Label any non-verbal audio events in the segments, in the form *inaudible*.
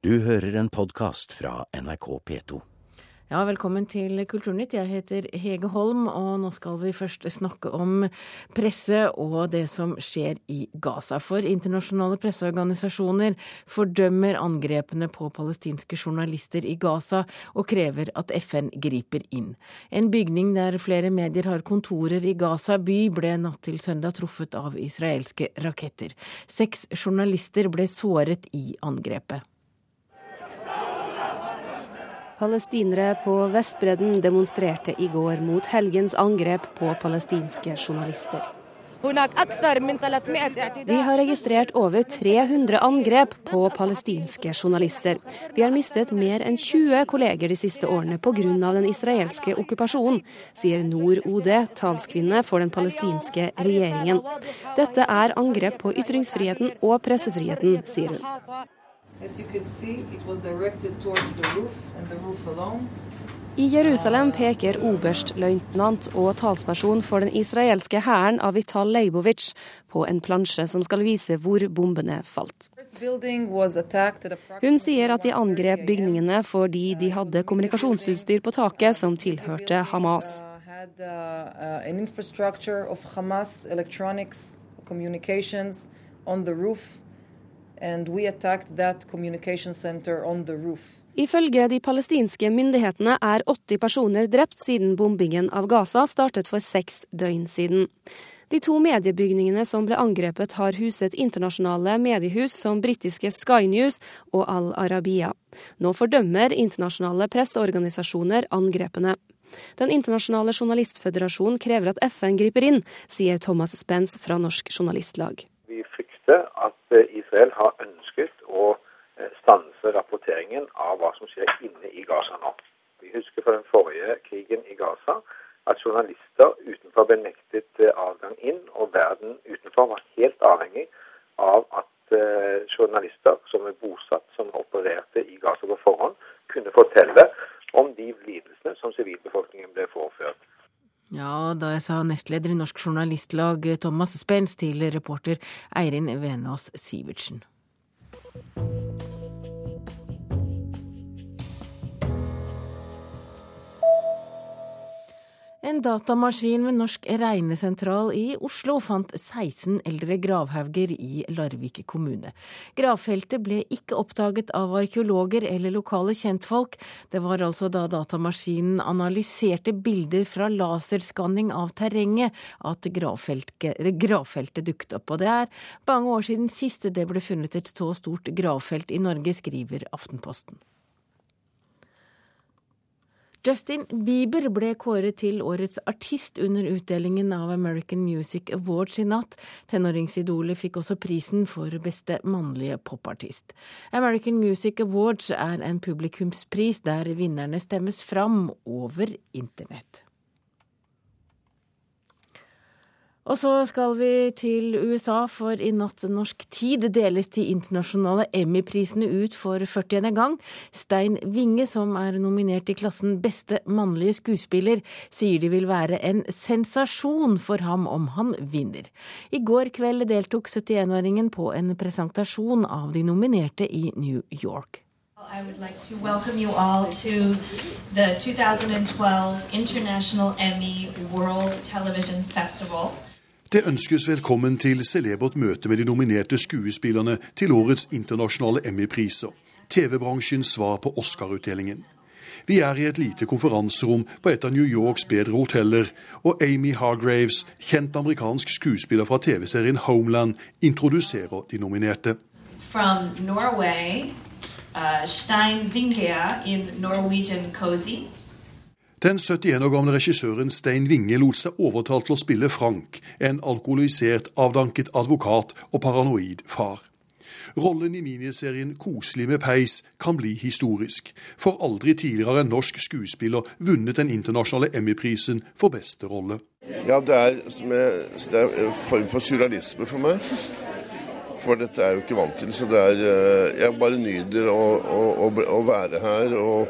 Du hører en podkast fra NRK P2. Ja, velkommen til Kulturnytt. Jeg heter Hege Holm, og nå skal vi først snakke om presse og det som skjer i Gaza. For internasjonale presseorganisasjoner fordømmer angrepene på palestinske journalister i Gaza, og krever at FN griper inn. En bygning der flere medier har kontorer i Gaza by, ble natt til søndag truffet av israelske raketter. Seks journalister ble såret i angrepet. Palestinere på Vestbredden demonstrerte i går mot helgens angrep på palestinske journalister. Vi har registrert over 300 angrep på palestinske journalister. Vi har mistet mer enn 20 kolleger de siste årene pga. den israelske okkupasjonen, sier Nord OD, talskvinne for den palestinske regjeringen. Dette er angrep på ytringsfriheten og pressefriheten, sier hun. I Jerusalem peker oberstløytnant og talsperson for den israelske hæren Avital Leibovic på en plansje som skal vise hvor bombene falt. Hun sier at de angrep bygningene fordi de hadde kommunikasjonsutstyr på taket som tilhørte Hamas. The roof Ifølge de palestinske myndighetene er 80 personer drept siden bombingen av Gaza startet for seks døgn siden. De to mediebygningene som ble angrepet, har huset internasjonale mediehus som britiske Sky News og Al Arabiya. Nå fordømmer internasjonale presseorganisasjoner angrepene. Den internasjonale journalistføderasjonen krever at FN griper inn, sier Thomas Spence fra Norsk Journalistlag Israel har ønsket å eh, stanse rapporteringen av hva som skjer inne i Gaza nå. Vi husker fra den forrige krigen i Gaza at journalister utenfor ble nektet eh, adgang inn, og verden utenfor var helt avhengig av at journalister som er bosatt, som opererte i Gaza på forhånd, kunne fortelle om de lidelsene som sivilbefolkningen ble påført. Ja, da jeg sa nestleder i Norsk Journalistlag Thomas Spence til reporter Eirin Venås Sivertsen. En datamaskin ved Norsk regnesentral i Oslo fant 16 eldre gravhauger i Larvik kommune. Gravfeltet ble ikke oppdaget av arkeologer eller lokale kjentfolk. Det var altså da datamaskinen analyserte bilder fra laserskanning av terrenget at gravfeltet, gravfeltet dukket opp. Og det er mange år siden sist det ble funnet et så stort gravfelt i Norge, skriver Aftenposten. Justin Bieber ble kåret til årets artist under utdelingen av American Music Awards i natt. Tenåringsidolet fikk også prisen for beste mannlige popartist. American Music Awards er en publikumspris der vinnerne stemmes fram over internett. Og så skal vi til USA, for i natt norsk tid deles de internasjonale Emmy-prisene ut for 40. gang. Stein Winge, som er nominert i klassen Beste mannlige skuespiller, sier det vil være en sensasjon for ham om han vinner. I går kveld deltok 71-åringen på en presentasjon av de nominerte i New York. I would like to welcome you all to the 2012 International Emmy World Television Festival. Det ønskes velkommen til celebert møte med de nominerte skuespillerne til årets internasjonale Emmy-priser. TV-bransjens svar på Oscar-utdelingen. Vi er i et lite konferanserom på et av New Yorks bedre hoteller, og Amy Hargraves, kjent amerikansk skuespiller fra TV-serien Homeland, introduserer de nominerte. From Norway, uh, Stein Vingea in Norwegian Cozy. Den 71 år gamle regissøren Stein Winge lot seg overtalt til å spille Frank, en alkoholisert, avdanket advokat og paranoid far. Rollen i miniserien 'Koselig med peis' kan bli historisk, for aldri tidligere har en norsk skuespiller vunnet den internasjonale Emmy-prisen for beste rolle. Ja, det er, det er en form for surrealisme for meg. For dette er jeg jo ikke vant til. Så det er eh, Jeg bare nyter å, å, å, å være her. og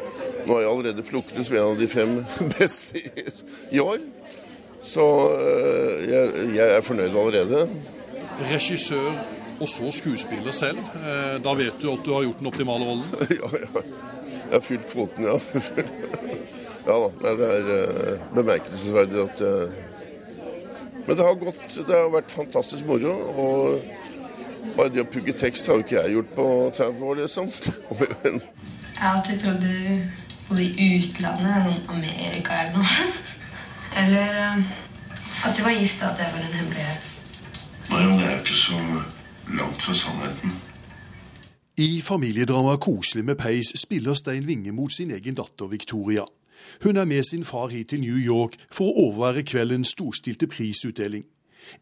nå har jeg allerede plukket som en av de fem *laughs* beste i, år. Så øh, jeg, jeg, er fornøyd allerede. Regissør, og så skuespiller selv. Eh, da vet du at du har gjort den optimale rollen? *laughs* ja, ja. Jeg har fylt kvoten, ja. *laughs* ja da. Det er uh, bemerkelsesverdig at jeg Men det har gått Det har vært fantastisk moro. Og bare det å pugge tekst har jo ikke jeg gjort på 30 år, liksom. jeg har alltid trodd du bodde i utlandet, sånn Amerika eller noe. eller uh, at du var gift, og at det var en hemmelighet. Nei, det er jo ikke så langt fra sannheten. I familiedramaet 'Koselig med peis' spiller Stein Winge mot sin egen datter Victoria. Hun er med sin far hit til New York for å overvære kveldens storstilte prisutdeling.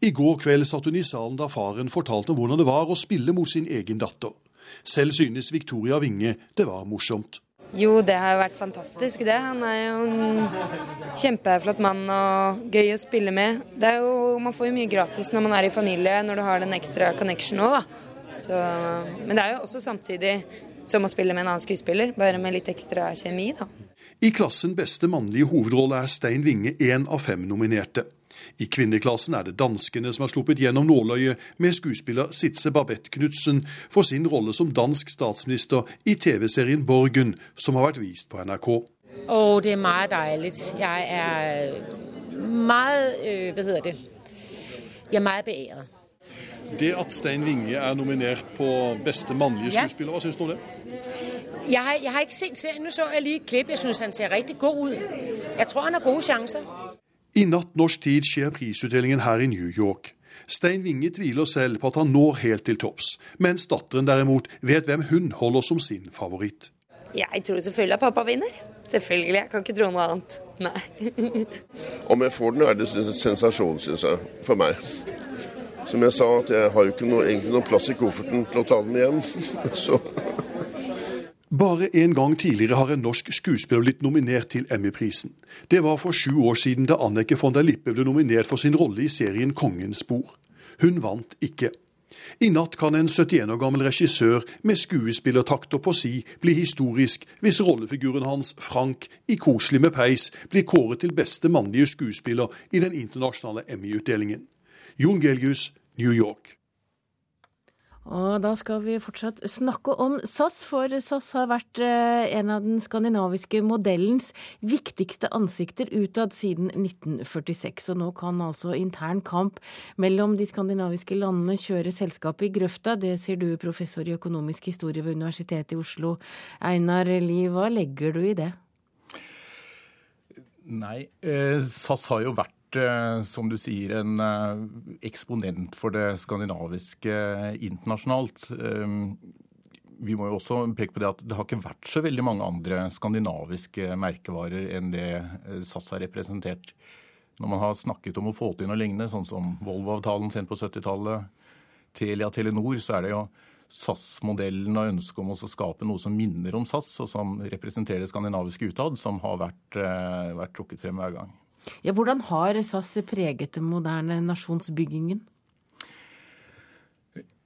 I går kveld satt hun i salen da faren fortalte om hvordan det var å spille mot sin egen datter. Selv synes Victoria Winge det var morsomt. Jo, det har vært fantastisk, det. Han er jo en kjempeflott mann og gøy å spille med. Jo, man får jo mye gratis når man er i familie, når du har den ekstra connection òg, da. Så, men det er jo også samtidig som å spille med en annen skuespiller, bare med litt ekstra kjemi, da. I klassen beste mannlige hovedrolle er Stein Winge én av fem nominerte. I kvinneklassen er det danskene som har sluppet gjennom nåløyet med skuespiller Sitze Babette Knutsen for sin rolle som dansk statsminister i TV-serien Borgen, som har vært vist på NRK. Å, oh, det er meget deilig. Jeg er meget øh, Hva heter det? Jeg er meget beæret. Det at Stein Winge er nominert på beste mannlige skuespiller, hva syns du om det? Jeg, jeg har ikke sett serien. Nå så jeg lige et klipp. Jeg syns han ser riktig god ut. Jeg tror han har gode sjanser. I natt norsk tid skjer prisutdelingen her i New York. Stein Winge tviler selv på at han når helt til topps, mens datteren derimot vet hvem hun holder som sin favoritt. Jeg tror selvfølgelig at pappa vinner. Selvfølgelig. Jeg kan ikke tro noe annet. Nei. *laughs* Om jeg får den, er det en sensasjon, syns jeg, for meg. Som jeg sa, at jeg har jo ikke noe, egentlig noen plass i kofferten til å ta den med hjem. *laughs* Så bare en gang tidligere har en norsk skuespiller blitt nominert til Emmy-prisen. Det var for sju år siden da Annike von der Lippe ble nominert for sin rolle i serien Kongens bord. Hun vant ikke. I natt kan en 71 år gammel regissør med skuespillertakter på si bli historisk hvis rollefiguren hans, Frank, i Koselig med peis blir kåret til beste mannlige skuespiller i den internasjonale Emmy-utdelingen. Jon Gelgius, New York. Og da skal vi fortsatt snakke om SAS, for SAS har vært eh, en av den skandinaviske modellens viktigste ansikter utad siden 1946. Og nå kan altså intern kamp mellom de skandinaviske landene kjøre selskapet i grøfta. Det sier du, professor i økonomisk historie ved Universitetet i Oslo. Einar Lie, hva legger du i det? Nei, eh, SAS har jo vært som du sier, en eh, eksponent for det skandinaviske internasjonalt. Eh, vi må jo også peke på det at det har ikke vært så veldig mange andre skandinaviske merkevarer enn det SAS har representert. Når man har snakket om å få til noe lignende, sånn som Volvo-avtalen sent på 70-tallet, Telia Telenor, så er det jo SAS-modellen og ønsket om å skape noe som minner om SAS, og som representerer det skandinaviske utad, som har vært, vært trukket frem hver gang. Ja, hvordan har SAS preget den moderne nasjonsbyggingen?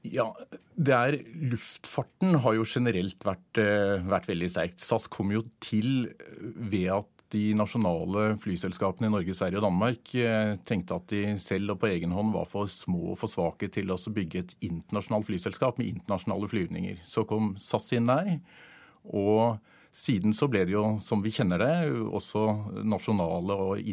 Ja, det er Luftfarten har jo generelt vært, eh, vært veldig sterkt. SAS kom jo til ved at de nasjonale flyselskapene i Norge, Sverige og Danmark eh, tenkte at de selv og på egen hånd var for små og for svake til å bygge et internasjonalt flyselskap med internasjonale flyvninger. Så kom SAS inn der. og siden så ble det jo, som vi kjenner det, også nasjonale og,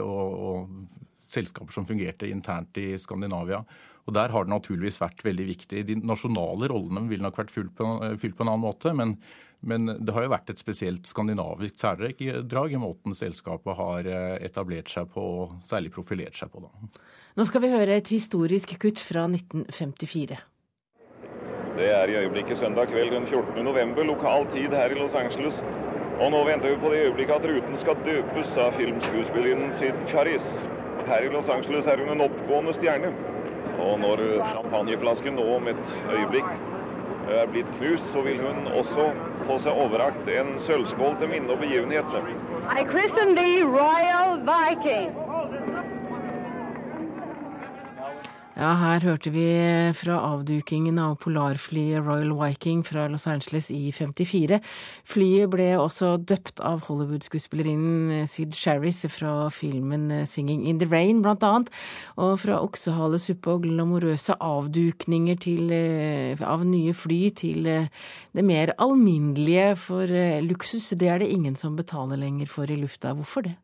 og, og, selskaper som fungerte internt i Skandinavia. Og Der har det naturligvis vært veldig viktig. De nasjonale rollene ville nok vært fylt på, fylt på en annen måte. Men, men, det har jo vært et spesielt skandinavisk særdrag i måten selskapet har eh, etablert seg på, og særlig profilert seg på. Da. Nå skal vi høre et historisk kutt fra 1954. Det er i øyeblikket søndag kveld den 14. november, lokal tid her i Los Angeles. Og nå venter vi på det øyeblikket at ruten skal døpes av filmskuespillerinnen Sid Charis. Her i Los Angeles er hun en oppgående stjerne. Og når champagneflasken nå om et øyeblikk er blitt knust, så vil hun også få seg overrakt en sølvskål til minne om begivenhetene. I christen thee Royal Viking. Ja, her hørte vi fra avdukingen av polarflyet Royal Viking fra Los Angeles i 54. Flyet ble også døpt av Hollywood-skuespillerinnen Syd Sherris fra filmen 'Singing in the Rain', blant annet. Og fra oksehalesuppe og glamorøse avdukninger til, eh, av nye fly til eh, det mer alminnelige, for eh, luksus det er det ingen som betaler lenger for i lufta. Hvorfor det?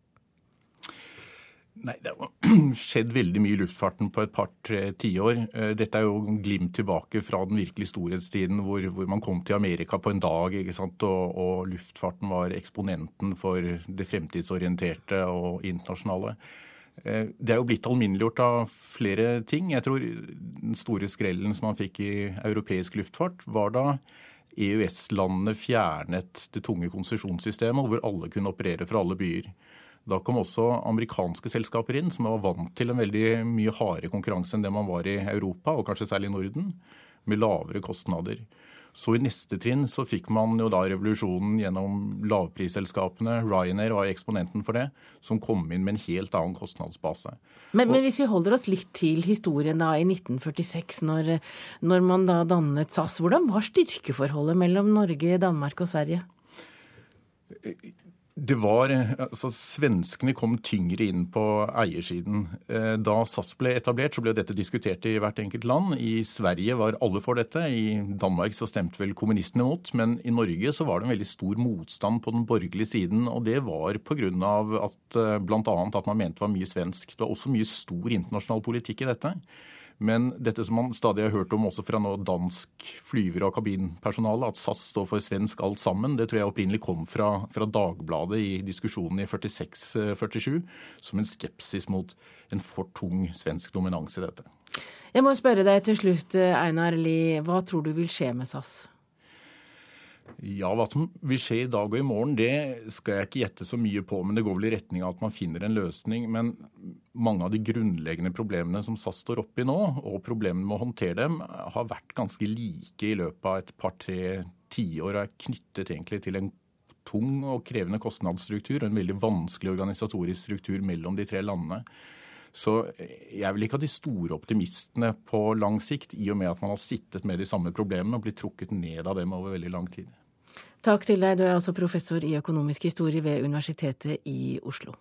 Nei, Det har *clears throat* skjedd veldig mye i luftfarten på et par-tre tiår. Eh, dette er jo glimt tilbake fra den virkelige storhetstiden hvor, hvor man kom til Amerika på en dag, ikke sant? Og, og, luftfarten var eksponenten for det fremtidsorienterte og internasjonale. Eh, det er jo blitt alminneliggjort av flere ting. Jeg tror den store skrellen som man fikk i europeisk luftfart, var da EØS-landene fjernet det tunge konsesjonssystemet, hvor alle kunne operere fra alle byer. Da kom også amerikanske selskaper inn, som var vant til en veldig mye hardere konkurranse enn det man var i Europa, og kanskje særlig i Norden, med lavere kostnader. Så i neste trinn så fikk man jo da revolusjonen gjennom lavprisselskapene. Ryanair var eksponenten for det, som kom inn med en helt annen kostnadsbase. Men, men hvis vi holder oss litt til historien da i 1946, når, når man da dannet SAS, hvordan var styrkeforholdet mellom Norge, Danmark og Sverige? Det var, altså Svenskene kom tyngre inn på eiersiden. Eh, da SAS ble etablert, så ble dette diskutert i hvert enkelt land. I Sverige var alle for dette. I Danmark så stemte vel kommunistene mot. Men i Norge så var det en veldig stor motstand på den borgerlige siden. Og det var pga. at eh, bl.a. at man mente det var mye svensk. Det var også mye stor internasjonal politikk i dette. Men dette som man stadig har hørt om også fra nå dansk flyver- og kabinpersonale, at SAS står for svensk alt sammen, det tror jeg opprinnelig kom fra, fra Dagbladet i diskusjonen i 46-47, som en skepsis mot en for tung svensk dominans i dette. Jeg må spørre deg til slutt, Einar Lie, hva tror du vil skje med SAS? Ja, Hva som vil skje i dag og i morgen, det skal jeg ikke gjette så mye på. Men det går vel i retning av at man finner en løsning. Men mange av de grunnleggende problemene som SAS står oppe i nå, og problemene med å håndtere dem, har vært ganske like i løpet av et par-tre tiår og er knyttet egentlig til en tung og krevende kostnadsstruktur og en veldig vanskelig organisatorisk struktur mellom de tre landene. Så jeg vil ikke ha de store optimistene på lang sikt, i og med at man har sittet med de samme problemene og blitt trukket ned av dem over veldig lang tid. Takk til deg, du er altså professor i økonomisk historie ved Universitetet i Oslo.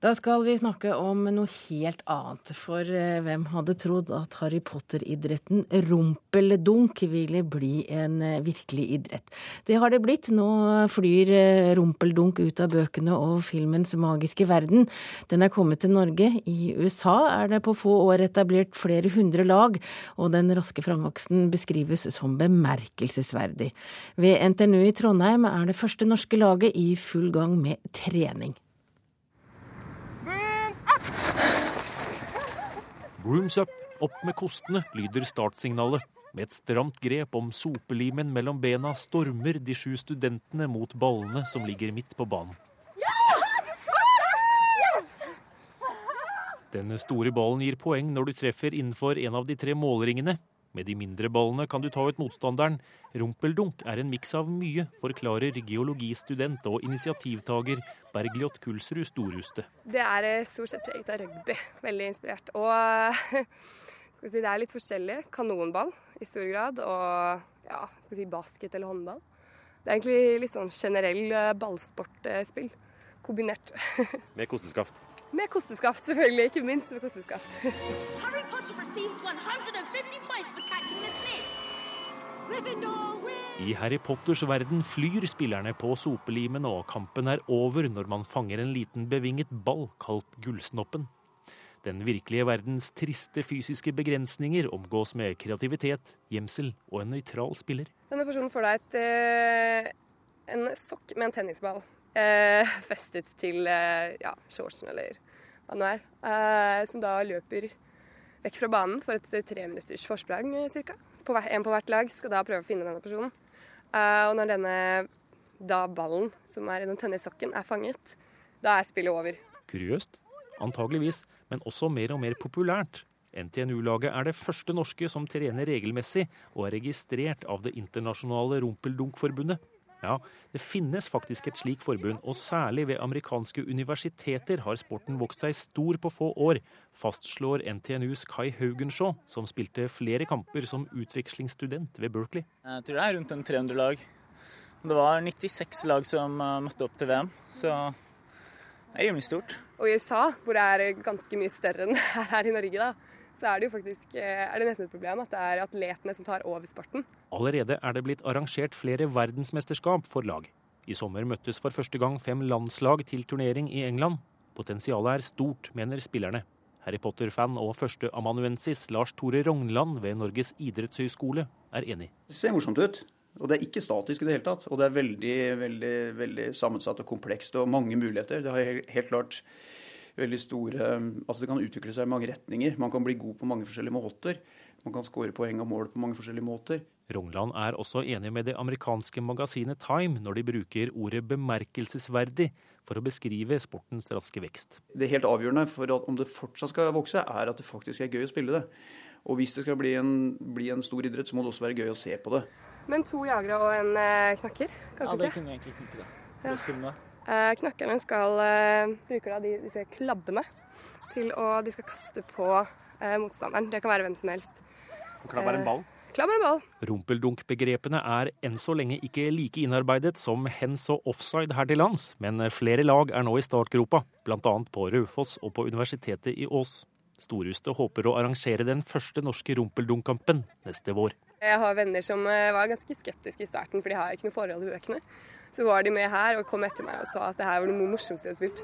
Da skal vi snakke om noe helt annet. For eh, hvem hadde trodd at Harry Potter-idretten rumpeldunk ville bli en eh, virkelig idrett? Det har det blitt. Nå flyr eh, rumpeldunk ut av bøkene og filmens magiske verden. Den er kommet til Norge. I USA er det på få år etablert flere hundre lag, og den raske framvoksen beskrives som bemerkelsesverdig. Ved NTNU i Trondheim er det første norske laget i full gang med trening. Rooms up, opp med kostene, lyder startsignalet. Med et stramt grep om sopelimen mellom bena stormer de sju studentene mot ballene som ligger midt på banen. Den store ballen gir poeng når du treffer innenfor en av de tre målringene. Med de mindre ballene kan du ta ut motstanderen. Rumpeldunk er en miks av mye, forklarer geologistudent og initiativtaker Bergljot Kulsrud Storhuste. Det er eh, stort sett preget av rugby. *laughs* Veldig inspirert. Og *laughs* si, det er litt forskjellig. Kanonball i stor grad, og ja, skal si basket eller håndball. Det er egentlig litt sånn generell eh, ballsportspill. Kombinert. *laughs* Med kosteskaft? Med kosteskaft, selvfølgelig. Ikke minst med kosteskaft. Harry Potter I Harry Potters verden flyr spillerne på sopelimen, og kampen er over når man fanger en liten bevinget ball kalt Gullsnoppen. Den virkelige verdens triste fysiske begrensninger omgås med kreativitet, gjemsel og en nøytral spiller. Denne personen får deg et, eh, en sokk med en tennisball eh, *laughs* festet til eh, ja, shortsen eller hva det nå er, eh, som da løper vekk fra banen for et treminutters forsprang eh, ca. En på hvert lag skal da prøve å finne denne personen. Uh, og når denne da ballen som er i den tennissokken, er fanget, da er spillet over. Kuriøst? Antageligvis, men også mer og mer populært. NTNU-laget er det første norske som trener regelmessig og er registrert av det internasjonale Rumpeldunk-forbundet. Ja, det finnes faktisk et slikt forbund, og særlig ved amerikanske universiteter har sporten vokst seg stor på få år, fastslår NTNUs Kai Haugenshaw, som spilte flere kamper som utvekslingsstudent ved Berkeley. Jeg tror det er rundt en 300 lag. Det var 96 lag som eh, møtte opp til VM, så det er rimelig stort. Og i USA, hvor det er ganske mye større enn *laughs* her i Norge, da, så er det jo faktisk eh, er det nesten et problem at det er atletene som tar over sporten. Allerede er det blitt arrangert flere verdensmesterskap for lag. I sommer møttes for første gang fem landslag til turnering i England. Potensialet er stort, mener spillerne. Harry Potter-fan og førsteamanuensis Lars Tore Rognland ved Norges idrettshøyskole er enig. Det ser morsomt ut. Og det er ikke statisk i det hele tatt. Og det er veldig, veldig, veldig sammensatt og komplekst og mange muligheter. Det har helt klart veldig store Altså det kan utvikle seg i mange retninger. Man kan bli god på mange forskjellige måter. Man kan skåre poeng og mål på mange forskjellige måter. Rongland er også enig med det amerikanske magasinet Time når de bruker ordet 'bemerkelsesverdig' for å beskrive sportens raske vekst. Det helt avgjørende for at om det fortsatt skal vokse, er at det faktisk er gøy å spille det. Og hvis det skal bli en, bli en stor idrett, så må det også være gøy å se på det. Men to jagere og en eh, knakker? Kanskje ja, det kunne egentlig funke, det. Ja. Eh, knakkerne skal eh, bruke de, disse klabbene til å De skal kaste på eh, motstanderen. Det kan være hvem som helst. Klabb er en ball? Klabb er en ball. Rumpeldunk-begrepene er enn så lenge ikke like innarbeidet som hens og offside her til lands, men flere lag er nå i startgropa, bl.a. på Raufoss og på Universitetet i Ås. Storhuset håper å arrangere den første norske rumpeldunk-kampen neste vår. Jeg har venner som var ganske skeptiske i starten, for de har ikke noe forhold til bøkene. Så var de med her og kom etter meg og sa at det her var noe morsomste de hadde spilt.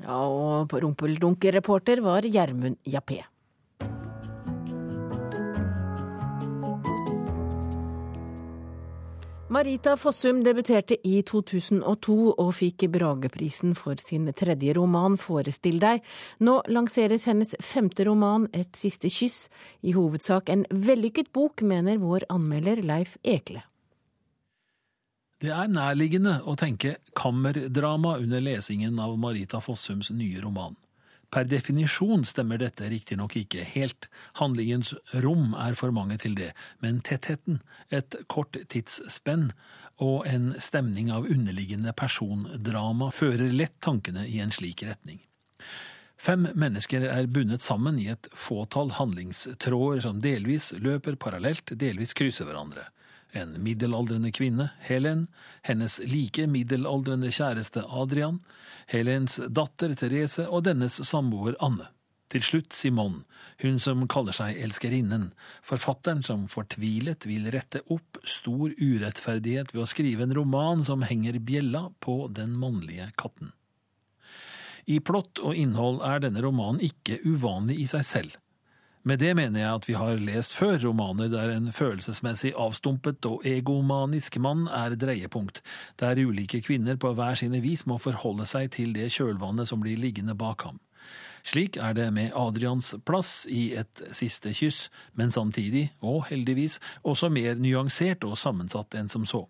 Ja, og rumpeldunkereporter var Gjermund Jappé. Marita Fossum debuterte i 2002 og fikk Brageprisen for sin tredje roman 'Forestill deg'. Nå lanseres hennes femte roman 'Et siste kyss'. I hovedsak en vellykket bok, mener vår anmelder Leif Ekle. Det er nærliggende å tenke kammerdrama under lesingen av Marita Fossums nye roman. Per definisjon stemmer dette riktignok ikke helt, handlingens rom er for mange til det, men tettheten, et kort tidsspenn og en stemning av underliggende persondrama fører lett tankene i en slik retning. Fem mennesker er bundet sammen i et fåtall handlingstråder som delvis løper parallelt, delvis krysser hverandre. En middelaldrende kvinne, Helen, hennes like middelaldrende kjæreste Adrian, Helens datter Therese og dennes samboer Anne. Til slutt Simone, hun som kaller seg Elskerinnen, forfatteren som fortvilet vil rette opp stor urettferdighet ved å skrive en roman som henger bjella på den mannlige katten. I plott og innhold er denne romanen ikke uvanlig i seg selv. Med det mener jeg at vi har lest før romaner der en følelsesmessig avstumpet og egomanisk mann er dreiepunkt, der ulike kvinner på hver sine vis må forholde seg til det kjølvannet som blir liggende bak ham. Slik er det med Adrians plass i Et siste kyss, men samtidig, og heldigvis, også mer nyansert og sammensatt enn som så.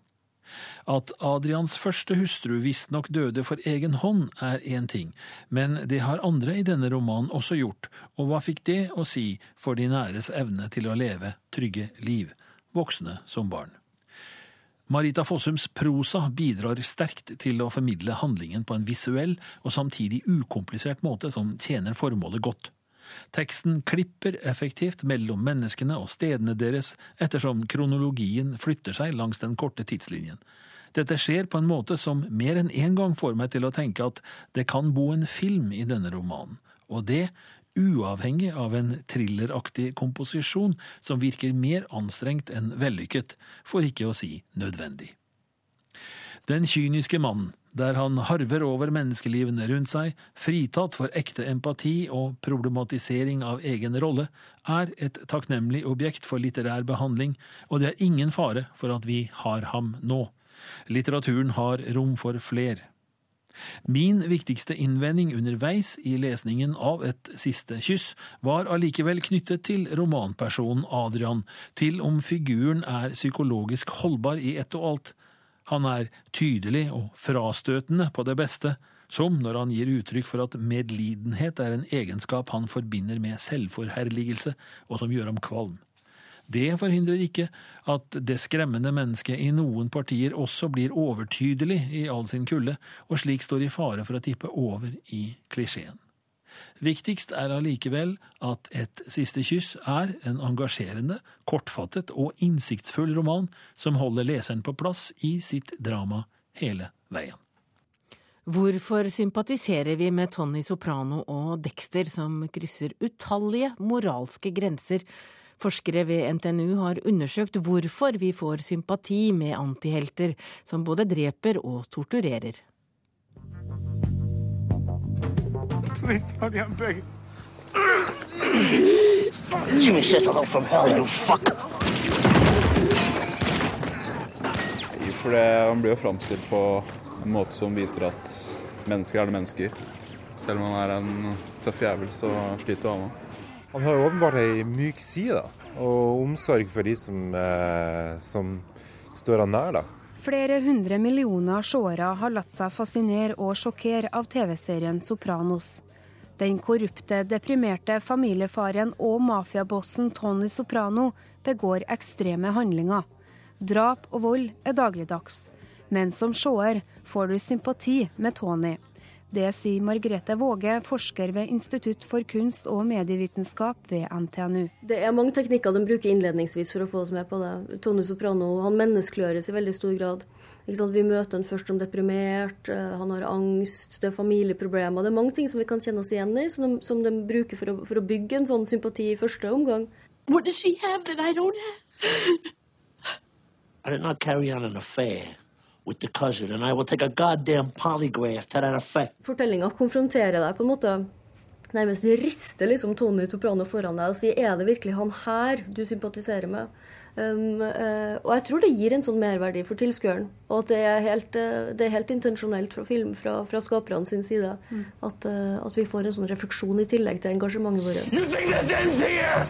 At Adrians første hustru visstnok døde for egen hånd, er én ting, men det har andre i denne romanen også gjort, og hva fikk det å si for de næres evne til å leve trygge liv, voksne som barn? Marita Fossums prosa bidrar sterkt til å formidle handlingen på en visuell og samtidig ukomplisert måte som tjener formålet godt. Teksten klipper effektivt mellom menneskene og stedene deres ettersom kronologien flytter seg langs den korte tidslinjen. Dette skjer på en måte som mer enn én en gang får meg til å tenke at det kan bo en film i denne romanen, og det uavhengig av en thrilleraktig komposisjon som virker mer anstrengt enn vellykket, for ikke å si nødvendig. Den kyniske mannen der han harver over menneskelivene rundt seg, fritatt for ekte empati og problematisering av egen rolle, er et takknemlig objekt for litterær behandling, og det er ingen fare for at vi har ham nå. Litteraturen har rom for fler. Min viktigste innvending underveis i lesningen av Et siste kyss var allikevel knyttet til romanpersonen Adrian, til om figuren er psykologisk holdbar i ett og alt, han er tydelig og frastøtende på det beste, som når han gir uttrykk for at medlidenhet er en egenskap han forbinder med selvforherligelse, og som gjør ham kvalm. Det forhindrer ikke at det skremmende mennesket i noen partier også blir overtydelig i all sin kulde, og slik står i fare for å tippe over i klisjeen. Viktigst er allikevel at Et siste kyss er en engasjerende, kortfattet og innsiktsfull roman som holder leseren på plass i sitt drama hele veien. Hvorfor sympatiserer vi med Tony Soprano og Dexter, som krysser utallige moralske grenser? Forskere ved NTNU har undersøkt hvorfor vi får sympati med antihelter som både dreper og torturerer. Please, Tony, I'm begging. Hello from hell, you fuck. For han blir jo framstilt på en måte som viser at mennesker er det mennesker. Selv om han er en tøff jævel, så sliter han òg. Han har jo åpenbart ei myk side, da. Og omsorg for de som, eh, som står han nær, da. Flere hundre millioner seere har latt seg fascinere og sjokkere av TV-serien 'Sopranos'. Den korrupte, deprimerte familiefaren og mafiabossen Tony Soprano begår ekstreme handlinger. Drap og vold er dagligdags. Men som seer får du sympati med Tony. Det sier Margrethe Våge, forsker ved Institutt for kunst og medievitenskap ved NTNU. Det er mange teknikker de bruker innledningsvis for å få oss med på det. Tony Soprano han menneskeliggjøres i veldig stor grad. Vi møter han først som deprimert, eh, han har angst, det er familieproblemer. Det er mange ting som vi kan kjenne oss igjen i, som de, som de bruker for å, for å, bygge en sånn sympati i første omgang. What does she have that I don't have? I did not carry on an affair. Fortellinga konfronterer deg på en måte. Nærmest rister liksom Tony Soprano foran deg og sier er det virkelig han her du sympatiserer med? Um, uh, og jeg tror det gir en sånn merverdi for tilskueren. Og at det er helt, uh, det er helt intensjonelt fra film, fra, fra skaperne sin side. Mm. At, uh, at, vi får en sånn refleksjon i tillegg til engasjementet vårt. You think this ends here?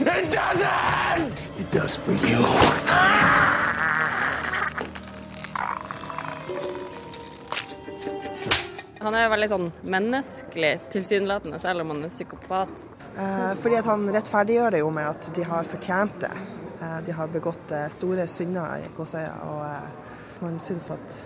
It doesn't! It does for you. Han er veldig sånn menneskelig tilsynelatende, selv om han er psykopat. Eh, fordi at han rettferdiggjør det jo med at de har fortjent det. Eh, de har begått eh, store synder i Gåsøya, og man syns at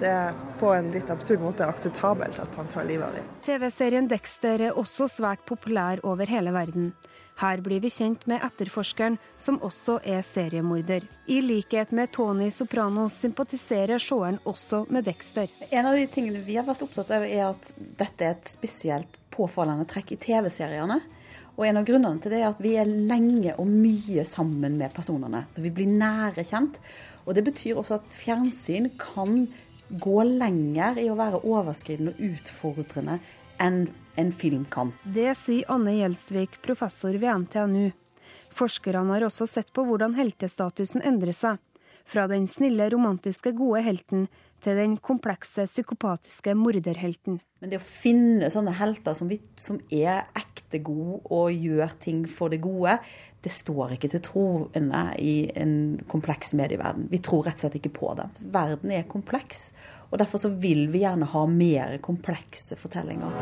det er på en litt absurd måte akseptabelt at han tar livet av dem. TV-serien Dexter er også svært populær over hele verden. Her blir vi kjent med etterforskeren, som også er seriemorder. I likhet med Tony Soprano sympatiserer seeren også med Dexter. En av de tingene vi har vært opptatt av, er at dette er et spesielt påfallende trekk i TV-seriene. Og en av grunnene til det er at vi er lenge og mye sammen med personene. Så vi blir nære kjent. Og det betyr også at fjernsyn kan gå lenger i å være overskridende og utfordrende enn en film kan. Det sier Anne Gjelsvik, professor ved NTNU. Forskerne har også sett på hvordan heltestatusen endrer seg. Fra den snille, romantiske, gode helten til den komplekse, psykopatiske morderhelten. Men det å finne sånne helter som, vi, som er ekte gode og gjør ting for det gode, det står ikke til troende i en kompleks medieverden. Vi tror rett og slett ikke på det. Verden er kompleks, og derfor så vil vi gjerne ha mer komplekse fortellinger.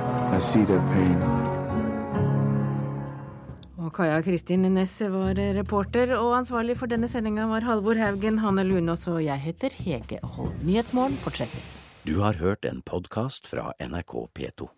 Og Kaja Kristin Næss var reporter, og ansvarlig for denne sendinga var Halvor Haugen, Hanne Lunås og jeg heter Hege Holm. Nyhetsmorgen fortsetter. Du har hørt en podkast fra NRK P2.